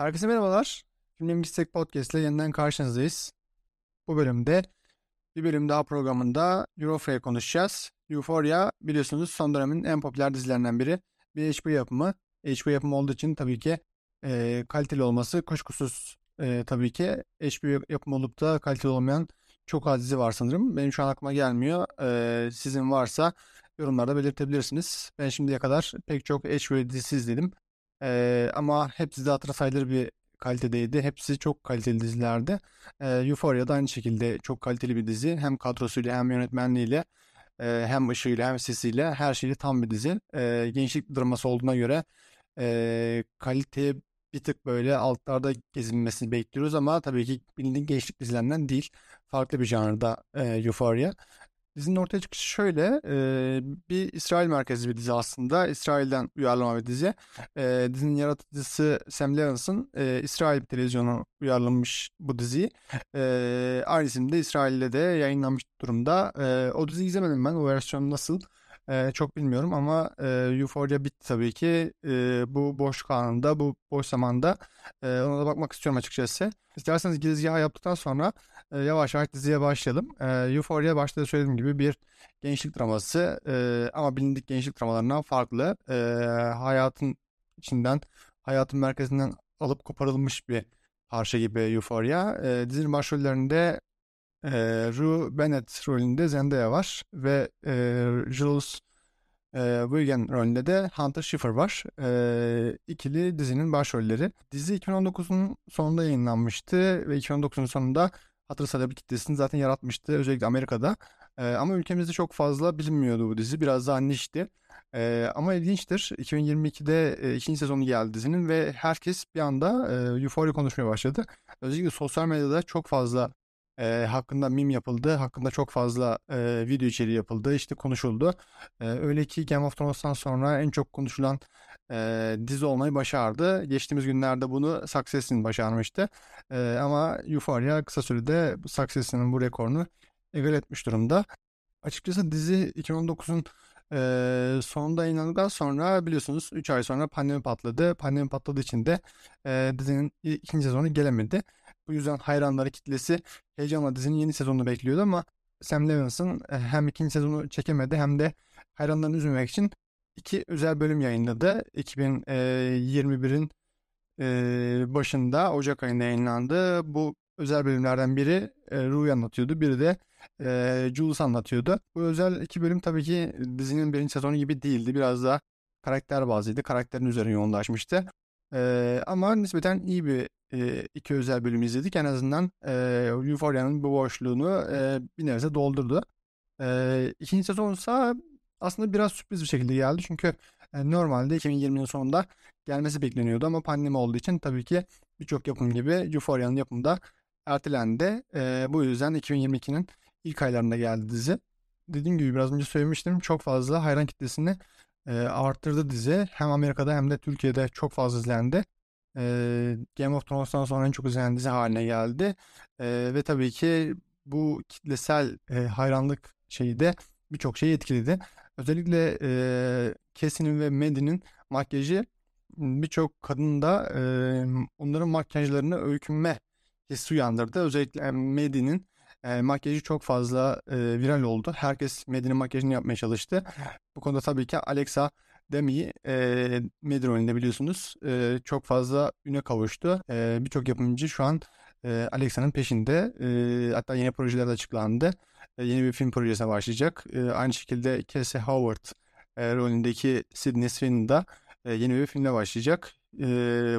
Herkese merhabalar. Film Mistek Podcast ile yeniden karşınızdayız. Bu bölümde bir bölüm daha programında Eurofre'yi konuşacağız. Euphoria biliyorsunuz son dönemin en popüler dizilerinden biri. Bir HBO yapımı. HBO yapımı olduğu için tabii ki e, kaliteli olması kuşkusuz e, tabii ki. HBO yapımı olup da kaliteli olmayan çok az dizi var sanırım. Benim şu an aklıma gelmiyor. E, sizin varsa yorumlarda belirtebilirsiniz. Ben şimdiye kadar pek çok HBO dizisi izledim. Ee, ama hepsi de hatırı sayılır bir kalitedeydi. Hepsi çok kaliteli dizilerdi. Ee, Euphoria da aynı şekilde çok kaliteli bir dizi. Hem kadrosuyla hem yönetmenliğiyle e, hem ışığıyla hem sesiyle her şeyle tam bir dizi. Ee, gençlik draması olduğuna göre e, kaliteye bir tık böyle altlarda gezinmesini bekliyoruz ama tabii ki bildiğin gençlik dizilerinden değil. Farklı bir janrda e, Euphoria. Dizinin ortaya çıkışı şöyle. E, bir İsrail merkezli bir dizi aslında. İsrail'den uyarlama bir dizi. E, dizinin yaratıcısı Sam Levinson e, İsrail televizyonu uyarlamış bu diziyi. E, aynı isimde İsrail'de de yayınlanmış durumda. E, o diziyi izlemedim ben. O versiyon nasıl? E, çok bilmiyorum ama e, Euphoria bitti tabii ki. E, bu boş anında, bu boş zamanda e, ona da bakmak istiyorum açıkçası. İsterseniz girizgahı yaptıktan sonra e, yavaş yavaş diziye başlayalım. E, Euphoria başta da söylediğim gibi bir gençlik draması e, ama bilindik gençlik dramalarından farklı. E, hayatın içinden, hayatın merkezinden alıp koparılmış bir parça gibi Euphoria. E, dizinin başrollerinde e, Rue Bennett rolünde Zendaya var ve e, Jules e, Wigan rolünde de Hunter Schiffer var. E, ikili dizinin başrolleri. Dizi 2019'un sonunda yayınlanmıştı ve 2019'un sonunda hatır sayılır bir kitlesini zaten yaratmıştı özellikle Amerika'da. E, ama ülkemizde çok fazla bilinmiyordu bu dizi. Biraz daha nişti. E, ama ilginçtir. 2022'de e, ikinci sezonu geldi dizinin ve herkes bir anda e, Euphoria konuşmaya başladı. Özellikle sosyal medyada çok fazla e, hakkında mim yapıldı. Hakkında çok fazla e, video içeriği yapıldı. işte konuşuldu. E, öyle ki Game of Thrones'tan sonra en çok konuşulan e, dizi olmayı başardı. Geçtiğimiz günlerde bunu Succession başarmıştı. E, ama Euphoria kısa sürede Succession'ın bu rekorunu egal etmiş durumda. Açıkçası dizi 2019'un e, sonunda yayınlandıktan sonra biliyorsunuz 3 ay sonra pandemi patladı. Pandemi patladığı için de e, dizinin ikinci sezonu gelemedi. Bu yüzden hayranları kitlesi heyecanla dizinin yeni sezonunu bekliyordu ama Sam Levinson e, hem ikinci sezonu çekemedi hem de hayranlarını üzmemek için iki özel bölüm yayınladı. 2021'in e, başında Ocak ayında yayınlandı. Bu özel bölümlerden biri e, Ru'yu anlatıyordu. Biri de e, Jules anlatıyordu. Bu özel iki bölüm tabii ki dizinin birinci sezonu gibi değildi. Biraz daha karakter bazlıydı. Karakterin üzerine yoğunlaşmıştı. E, ama nispeten iyi bir e, iki özel bölüm izledik. En azından e, Euphoria'nın bu boşluğunu e, bir nebze doldurdu. E, ikinci sezon ise aslında biraz sürpriz bir şekilde geldi. Çünkü e, normalde 2020'nin sonunda gelmesi bekleniyordu ama pandemi olduğu için tabii ki birçok yapım gibi Euphoria'nın yapımı da ertelendi. E, bu yüzden 2022'nin ilk aylarında geldi dizi. Dediğim gibi biraz önce söylemiştim. Çok fazla hayran kitlesini e, arttırdı dizi. Hem Amerika'da hem de Türkiye'de çok fazla izlendi. E, Game of Thrones'tan sonra en çok izlenen dizi haline geldi. E, ve tabii ki bu kitlesel e, hayranlık şeyi de birçok şeyi etkiledi. Özellikle e, Casey'nin ve Maddie'nin makyajı birçok kadın da e, onların makyajlarını öykünme hissi uyandırdı. Özellikle Maddie'nin e, makyajı çok fazla e, viral oldu. Herkes Maddie'nin makyajını yapmaya çalıştı. Bu konuda tabii ki Alexa Demi e, rolünde biliyorsunuz e, çok fazla üne kavuştu. E, Birçok yapımcı şu an e, Alexa'nın peşinde. E, hatta yeni projeler de açıklandı. E, yeni bir film projesine başlayacak. E, aynı şekilde Casey Howard e, rolündeki Sydney Sweeney da e, yeni bir filmle başlayacak. E,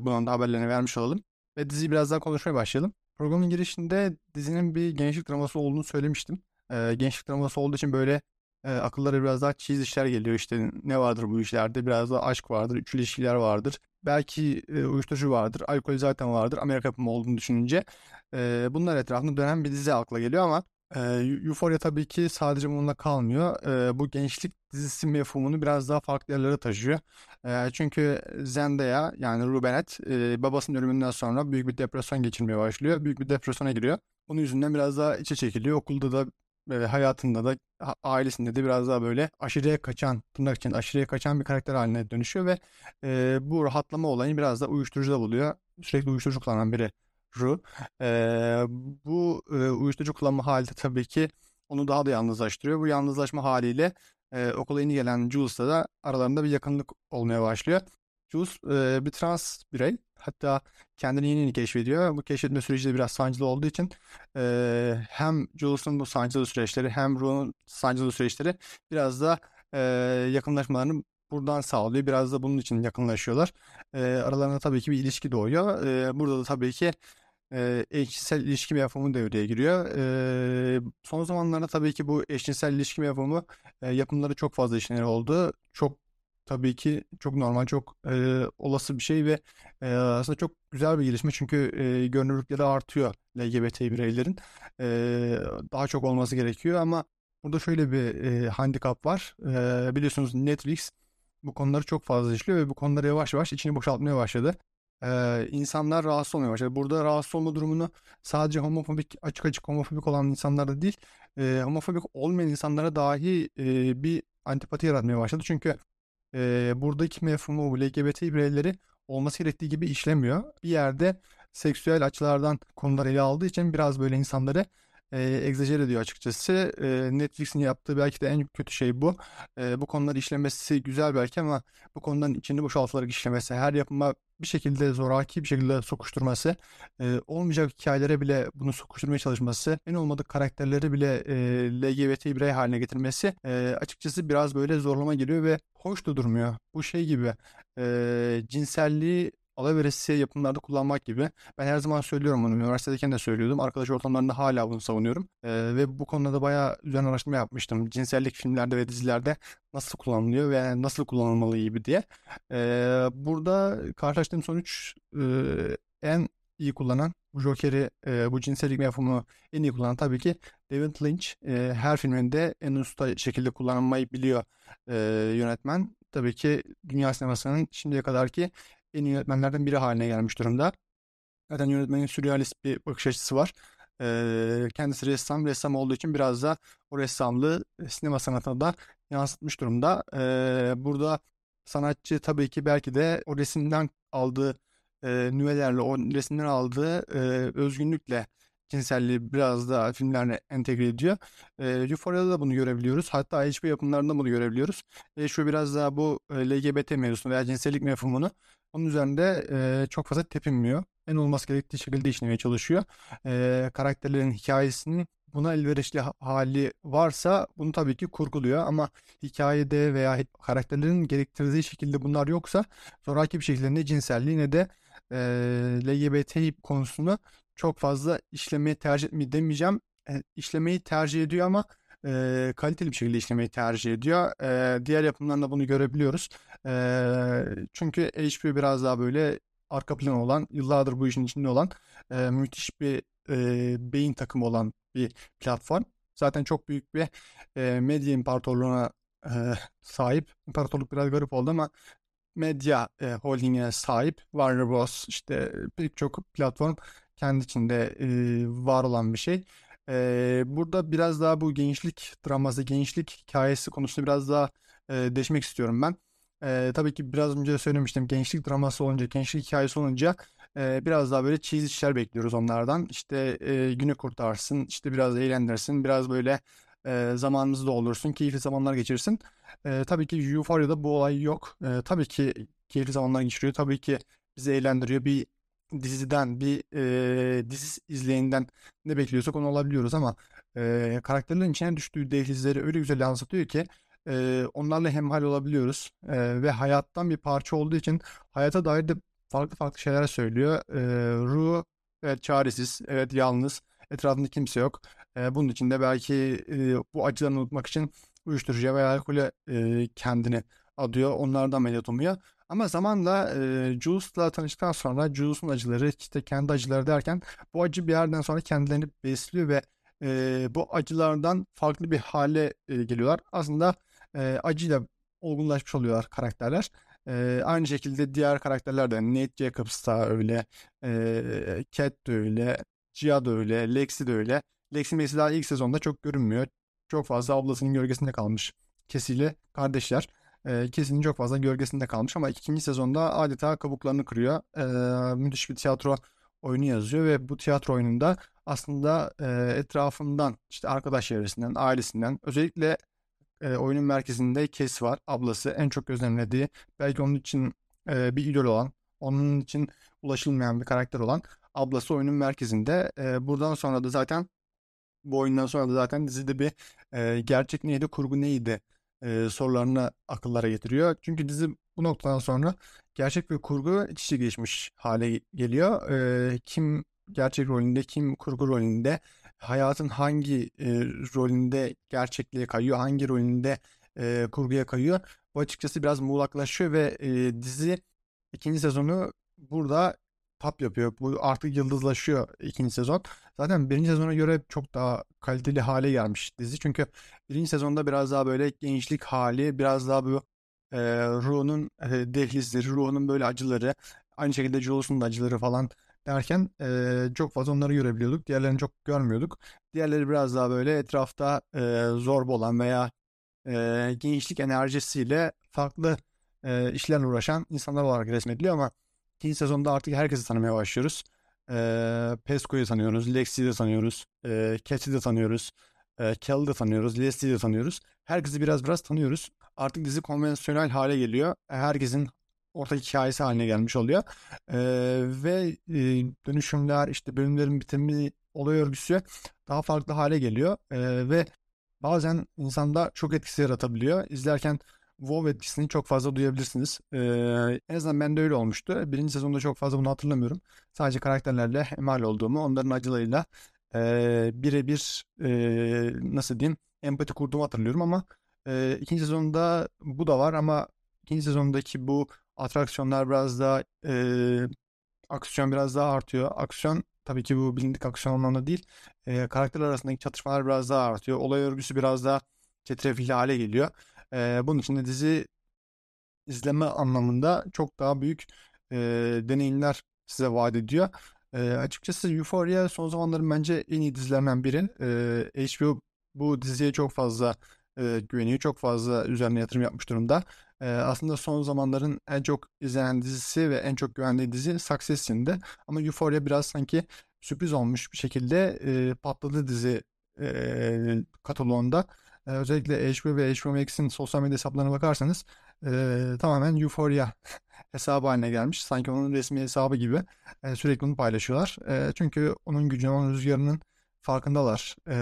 bunun da haberlerini vermiş olalım. Ve diziyi biraz daha konuşmaya başlayalım. Programın girişinde dizinin bir gençlik draması olduğunu söylemiştim. E, gençlik draması olduğu için böyle e, akıllara biraz daha cheese işler geliyor. İşte ne vardır bu işlerde? Biraz da aşk vardır, üçlü ilişkiler vardır. Belki e, uyuşturucu vardır, alkol zaten vardır. Amerika yapımı olduğunu düşününce e, bunlar etrafında dönen bir dizi akla geliyor ama e, Euphoria tabii ki sadece bununla kalmıyor. E, bu gençlik dizisi mefhumunu biraz daha farklı yerlere taşıyor. E, çünkü Zendaya yani Rubenet e, babasının ölümünden sonra büyük bir depresyon geçirmeye başlıyor. Büyük bir depresyona giriyor. Onun yüzünden biraz daha içe çekiliyor. Okulda da e, hayatında da ailesinde de biraz daha böyle aşırıya kaçan, tırnak için aşırıya kaçan bir karakter haline dönüşüyor ve e, bu rahatlama olayını biraz da uyuşturucuda buluyor. sürekli uyuşturucu kullanan biri Ru. E, bu e, uyuşturucu kullanma hali de tabii ki onu daha da yalnızlaştırıyor. Bu yalnızlaşma haliyle e, okula yeni gelen Jules'la da aralarında bir yakınlık olmaya başlıyor. Jules e, bir trans birey. Hatta kendini yeni yeni keşfediyor. Bu keşfetme süreci de biraz sancılı olduğu için e, hem Jules'un bu sancılı süreçleri hem Ru'nun sancılı süreçleri biraz da e, yakınlaşmalarını buradan sağlıyor. Biraz da bunun için yakınlaşıyorlar. E, aralarında tabii ki bir ilişki doğuyor. E, burada da tabii ki e, eşcinsel ilişki mefhumu devreye giriyor. E, son zamanlarda tabii ki bu eşcinsel ilişki mefhumu e, yapımları çok fazla işleri oldu. Çok tabii ki çok normal, çok e, olası bir şey ve e, aslında çok güzel bir gelişme çünkü e, görünürlükleri artıyor LGBT bireylerin. E, daha çok olması gerekiyor ama burada şöyle bir e, handikap var. E, biliyorsunuz Netflix bu konuları çok fazla işliyor ve bu konuları yavaş yavaş içini boşaltmaya başladı. Ee, insanlar rahatsız olmaya başladı. Burada rahatsız olma durumunu sadece homofobik, açık açık homofobik olan insanlarda değil, e, homofobik olmayan insanlara dahi e, bir antipati yaratmaya başladı. Çünkü e, buradaki mefhumu LGBT bireyleri olması gerektiği gibi işlemiyor. Bir yerde seksüel açılardan konular ele aldığı için biraz böyle insanları e, egzajer ediyor açıkçası. E, Netflix'in yaptığı belki de en kötü şey bu. E, bu konuları işlemesi güzel belki ama bu konudan içini boşaltılarak işlemesi, her yapıma bir şekilde zoraki bir şekilde sokuşturması, e, olmayacak hikayelere bile bunu sokuşturmaya çalışması, en olmadık karakterleri bile e, LGBT birey haline getirmesi e, açıkçası biraz böyle zorlama geliyor ve hoş da durmuyor. Bu şey gibi e, cinselliği alaveresiye yapımlarda kullanmak gibi. Ben her zaman söylüyorum bunu. Üniversitedeyken de söylüyordum. Arkadaş ortamlarında hala bunu savunuyorum. Ee, ve bu konuda da bayağı üzerine araştırma yapmıştım. Cinsellik filmlerde ve dizilerde nasıl kullanılıyor ve nasıl kullanılmalı gibi diye. Ee, burada karşılaştığım sonuç e, en iyi kullanan bu Joker'i, e, bu cinsellik mefhumunu en iyi kullanan tabii ki David Lynch. E, her filminde en usta şekilde kullanmayı biliyor e, yönetmen. Tabii ki dünya sinemasının şimdiye kadarki en iyi yönetmenlerden biri haline gelmiş durumda. Zaten yönetmenin sürrealist bir bakış açısı var. Ee, kendisi ressam, ressam olduğu için biraz da o ressamlığı sinema sanatına da yansıtmış durumda. Ee, burada sanatçı tabii ki belki de o resimden aldığı e, nüvelerle, o resimden aldığı e, özgünlükle cinselliği biraz daha filmlerine entegre ediyor. E, Euphoria'da da bunu görebiliyoruz. Hatta HBO yapımlarında bunu görebiliyoruz. E, şu biraz daha bu e, LGBT mevzusunu veya cinsellik mefhumunu onun üzerinde e, çok fazla tepinmiyor. En olması gerektiği şekilde işlemeye çalışıyor. E, karakterlerin hikayesinin buna elverişli hali varsa bunu tabii ki kurguluyor ama hikayede veya karakterlerin gerektirdiği şekilde bunlar yoksa zoraki bir şekilde ne cinselliği ne de e, LGBT konusunu çok fazla işlemeyi tercih etmeyi demeyeceğim. E, işlemeyi tercih ediyor ama e, kaliteli bir şekilde işlemeyi tercih ediyor. E, diğer yapımlarında bunu görebiliyoruz. E, çünkü HBO biraz daha böyle arka plan olan, yıllardır bu işin içinde olan e, müthiş bir e, beyin takımı olan bir platform. Zaten çok büyük bir e, medya imparatorluğuna e, sahip. İmparatorluk biraz garip oldu ama medya e, holdingine sahip Warner Bros. işte pek çok platform kendi içinde e, var olan bir şey. Ee, burada biraz daha bu gençlik draması, gençlik hikayesi konusunda biraz daha e, değişmek istiyorum ben. E, tabii ki biraz önce söylemiştim gençlik draması olunca, gençlik hikayesi olunca e, biraz daha böyle cheesy işler bekliyoruz onlardan. İşte e, günü kurtarsın, işte biraz eğlendirsin, biraz böyle e, zamanınızı doldursun, keyifli zamanlar geçirsin. E, tabii ki Euphoria'da bu olay yok. E, tabii ki keyifli zamanlar geçiriyor, tabii ki bizi eğlendiriyor. Bir diziden bir e, dizi izleyenden ne bekliyorsak onu alabiliyoruz ama e, karakterlerin içine düştüğü dehlizleri öyle güzel yansıtıyor ki e, onlarla hemhal olabiliyoruz e, ve hayattan bir parça olduğu için hayata dair de farklı farklı şeyler söylüyor. E, Ru evet çaresiz, evet yalnız, etrafında kimse yok. E, bunun için de belki e, bu acılarını unutmak için uyuşturucuya veya alkole e, kendini adıyor. Onlardan ameliyat olmuyor. Ama zamanla e, Jules'la tanıştıktan sonra Jules'un acıları işte kendi acıları derken bu acı bir yerden sonra kendilerini besliyor ve e, bu acılardan farklı bir hale e, geliyorlar. Aslında e, acıyla olgunlaşmış oluyorlar karakterler. E, aynı şekilde diğer karakterler de Nate Jacobs da öyle, e, Cat de öyle, Gia da öyle, Lexi de öyle. Lexi mesela ilk sezonda çok görünmüyor. Çok fazla ablasının gölgesinde kalmış kesiyle kardeşler. e, ikisinin çok fazla gölgesinde kalmış ama ikinci sezonda adeta kabuklarını kırıyor. E, müthiş bir tiyatro oyunu yazıyor ve bu tiyatro oyununda aslında e, etrafından işte arkadaş çevresinden, ailesinden özellikle e, oyunun merkezinde Kes var. Ablası en çok gözlemlediği belki onun için e, bir idol olan, onun için ulaşılmayan bir karakter olan ablası oyunun merkezinde. E, buradan sonra da zaten bu oyundan sonra da zaten dizide bir e, gerçek neydi, kurgu neydi e, sorularını akıllara getiriyor. Çünkü dizi bu noktadan sonra gerçek ve kurgu iç içe geçmiş hale geliyor. E, kim gerçek rolünde, kim kurgu rolünde, hayatın hangi e, rolünde gerçekliğe kayıyor, hangi rolünde e, kurguya kayıyor. Bu açıkçası biraz muğlaklaşıyor ve e, dizi ikinci sezonu burada tap yapıyor. Bu artık yıldızlaşıyor ikinci sezon. Zaten birinci sezona göre çok daha kaliteli hale gelmiş dizi. Çünkü birinci sezonda biraz daha böyle gençlik hali, biraz daha bu e, Ruh'un e, dehlizleri, Ruh'un böyle acıları, aynı şekilde Jules'un da acıları falan derken e, çok fazla onları görebiliyorduk. Diğerlerini çok görmüyorduk. Diğerleri biraz daha böyle etrafta e, zorba olan veya e, gençlik enerjisiyle farklı e, işlerle uğraşan insanlar olarak resmediliyor ama ikinci sezonda artık herkesi tanımaya başlıyoruz. E, Pesco'yu tanıyoruz, Lexi'yi de tanıyoruz, e, Cat'i de tanıyoruz, e, Cal'ı da tanıyoruz, Leslie'yi de tanıyoruz. Herkesi biraz biraz tanıyoruz. Artık dizi konvansiyonel hale geliyor. Herkesin ortak hikayesi haline gelmiş oluyor. E, ve e, dönüşümler, işte bölümlerin bitimi, olay örgüsü daha farklı hale geliyor. E, ve bazen insanda çok etkisi yaratabiliyor. İzlerken WoW etkisini çok fazla duyabilirsiniz. Ee, en azından bende öyle olmuştu. Birinci sezonda çok fazla bunu hatırlamıyorum. Sadece karakterlerle emal olduğumu, onların acılarıyla e, birebir e, nasıl diyeyim empati kurduğumu hatırlıyorum ama e, ikinci sezonda bu da var ama ikinci sezondaki bu atraksiyonlar biraz daha e, aksiyon biraz daha artıyor. Aksiyon tabii ki bu bilindik aksiyon anlamında değil. E, karakterler arasındaki çatışmalar biraz daha artıyor. Olay örgüsü biraz daha çetrefilli hale geliyor. E, bunun için de dizi izleme anlamında çok daha büyük e, deneyimler size vaat ediyor. E, açıkçası Euphoria son zamanların bence en iyi dizilerinden biri. E, HBO bu diziye çok fazla e, güveniyor. Çok fazla üzerine yatırım yapmış durumda. E, aslında son zamanların en çok izlenen dizisi ve en çok güvendiği dizi Succession'dı. Ama Euphoria biraz sanki sürpriz olmuş bir şekilde e, patladı dizi e, kataloğunda. E, özellikle HBO ve HBO Max'in sosyal medya hesaplarına bakarsanız e, tamamen Euphoria hesabı haline gelmiş. Sanki onun resmi hesabı gibi e, sürekli onu paylaşıyorlar. E, çünkü onun gücünün, onun rüzgarının farkındalar. E,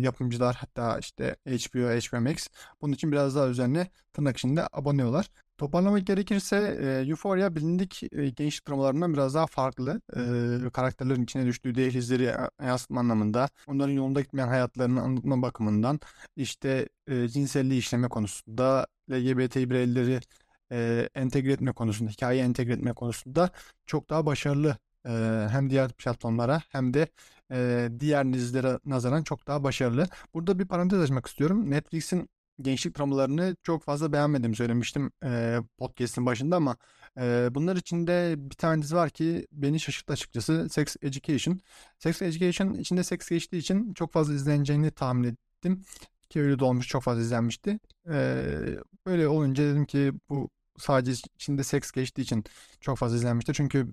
yapımcılar hatta işte HBO, HBO Max bunun için biraz daha üzerine tırnak içinde aboneyorlar. Toparlamak gerekirse e, Euphoria bilindik e, gençlik dramalarından biraz daha farklı. E, karakterlerin içine düştüğü dehlizleri yansıtma anlamında, onların yolunda gitmeyen hayatlarını anlatma bakımından, işte e, cinselliği işleme konusunda, LGBT bireyleri e, entegre etme konusunda, hikaye entegre etme konusunda çok daha başarılı e, hem diğer platformlara hem de e, diğer dizilere nazaran çok daha başarılı. Burada bir parantez açmak istiyorum. Netflix'in gençlik dramalarını çok fazla beğenmedim söylemiştim e, podcast'in başında ama e, bunlar içinde bir tane dizi var ki beni şaşırttı açıkçası. Sex Education. Sex Education içinde seks geçtiği için çok fazla izleneceğini tahmin ettim. Ki öyle de olmuş çok fazla izlenmişti. E, böyle olunca dedim ki bu sadece içinde seks geçtiği için çok fazla izlenmişti. Çünkü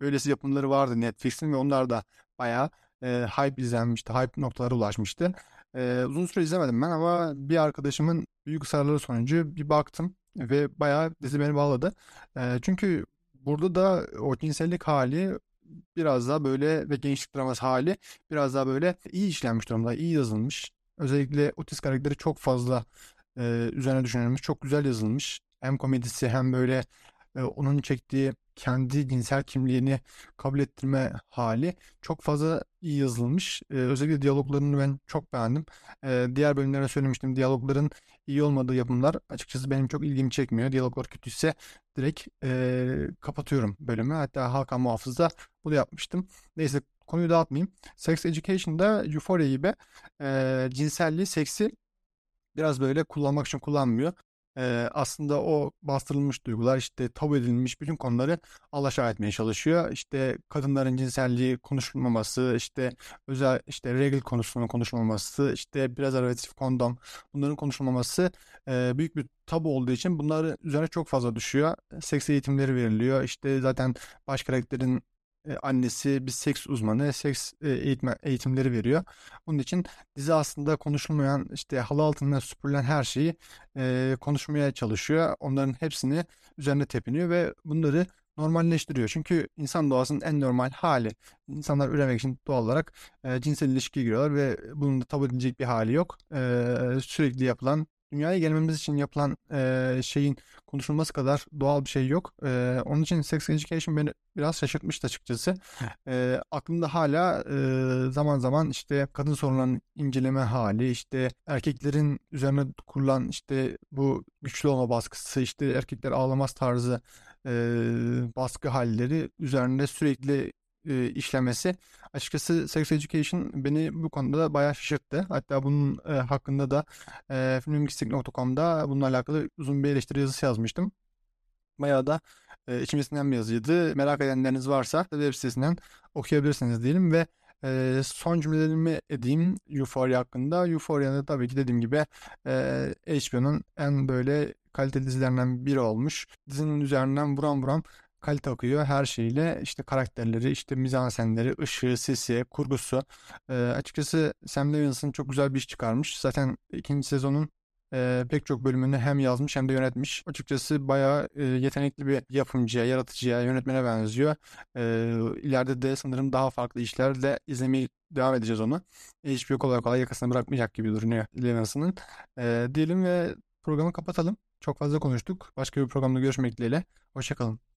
böylesi yapımları vardı Netflix'in ve onlar da bayağı e, hype izlenmişti. Hype noktalara ulaşmıştı. E, uzun süre izlemedim ben ama bir arkadaşımın büyük ısrarları sonucu bir baktım ve bayağı dizi beni bağladı. E, çünkü burada da o cinsellik hali biraz daha böyle ve gençlik draması hali biraz daha böyle iyi işlenmiş durumda, iyi yazılmış. Özellikle Otis karakteri çok fazla e, üzerine düşünülmüş, çok güzel yazılmış. Hem komedisi hem böyle e, onun çektiği kendi cinsel kimliğini kabul ettirme hali çok fazla iyi yazılmış. Ee, özellikle diyaloglarını ben çok beğendim. Ee, diğer bölümlerde söylemiştim diyalogların iyi olmadığı yapımlar açıkçası benim çok ilgimi çekmiyor. Diyaloglar kötüyse direkt e, kapatıyorum bölümü. Hatta Hakan Muhafız'da bunu yapmıştım. Neyse konuyu dağıtmayayım. Sex Education'da Euphoria gibi e, cinselliği, seksi biraz böyle kullanmak için kullanmıyor. E, aslında o bastırılmış duygular işte tabu edilmiş bütün konuları alaşağı etmeye çalışıyor. İşte kadınların cinselliği konuşulmaması, işte özel işte regl konusunun konuşulmaması, işte prezervatif, kondom bunların konuşulmaması e, büyük bir tabu olduğu için bunlar üzerine çok fazla düşüyor. Seks eğitimleri veriliyor. İşte zaten baş karakterin annesi bir seks uzmanı, seks eğitme, eğitimleri veriyor. Bunun için dizi aslında konuşulmayan işte halı altında süpürülen her şeyi e, konuşmaya çalışıyor. Onların hepsini üzerine tepiniyor ve bunları normalleştiriyor. Çünkü insan doğasının en normal hali. İnsanlar üremek için doğal olarak e, cinsel ilişkiye giriyorlar ve bunun da tabu edilecek bir hali yok. E, sürekli yapılan dünyaya gelmemiz için yapılan e, şeyin konuşulması kadar doğal bir şey yok. E, onun için Sex Education beni biraz şaşırtmıştı açıkçası. E, aklımda hala e, zaman zaman işte kadın sorunlarının inceleme hali, işte erkeklerin üzerine kurulan işte bu güçlü olma baskısı, işte erkekler ağlamaz tarzı e, baskı halleri üzerinde sürekli e, işlemesi açıkçası Sex Education beni bu konuda da bayağı şaşırttı. Hatta bunun e, hakkında da e, filmimgistik.com'da bununla alakalı uzun bir eleştiri yazısı yazmıştım. Bayağı da e, içimizden bir yazıydı. Merak edenleriniz varsa web sitesinden okuyabilirsiniz diyelim ve e, son cümlelerimi edeyim Euphoria hakkında. Euphoria'da tabii ki dediğim gibi e, HBO'nun en böyle kaliteli dizilerinden biri olmuş. Dizinin üzerinden buram buram kalite akıyor. Her şeyle işte karakterleri işte mizansenleri ışığı sesi kurgusu. E, açıkçası Sam Levinson çok güzel bir iş çıkarmış. Zaten ikinci sezonun e, pek çok bölümünü hem yazmış hem de yönetmiş. Açıkçası bayağı e, yetenekli bir yapımcıya yaratıcıya yönetmene benziyor. E, ileride de sanırım daha farklı işlerle izlemeye devam edeceğiz onu. HBO kolay kolay yakasını bırakmayacak gibi duruyor Levinson'ın. E, diyelim ve programı kapatalım. Çok fazla konuştuk. Başka bir programda görüşmek dileğiyle. Hoşçakalın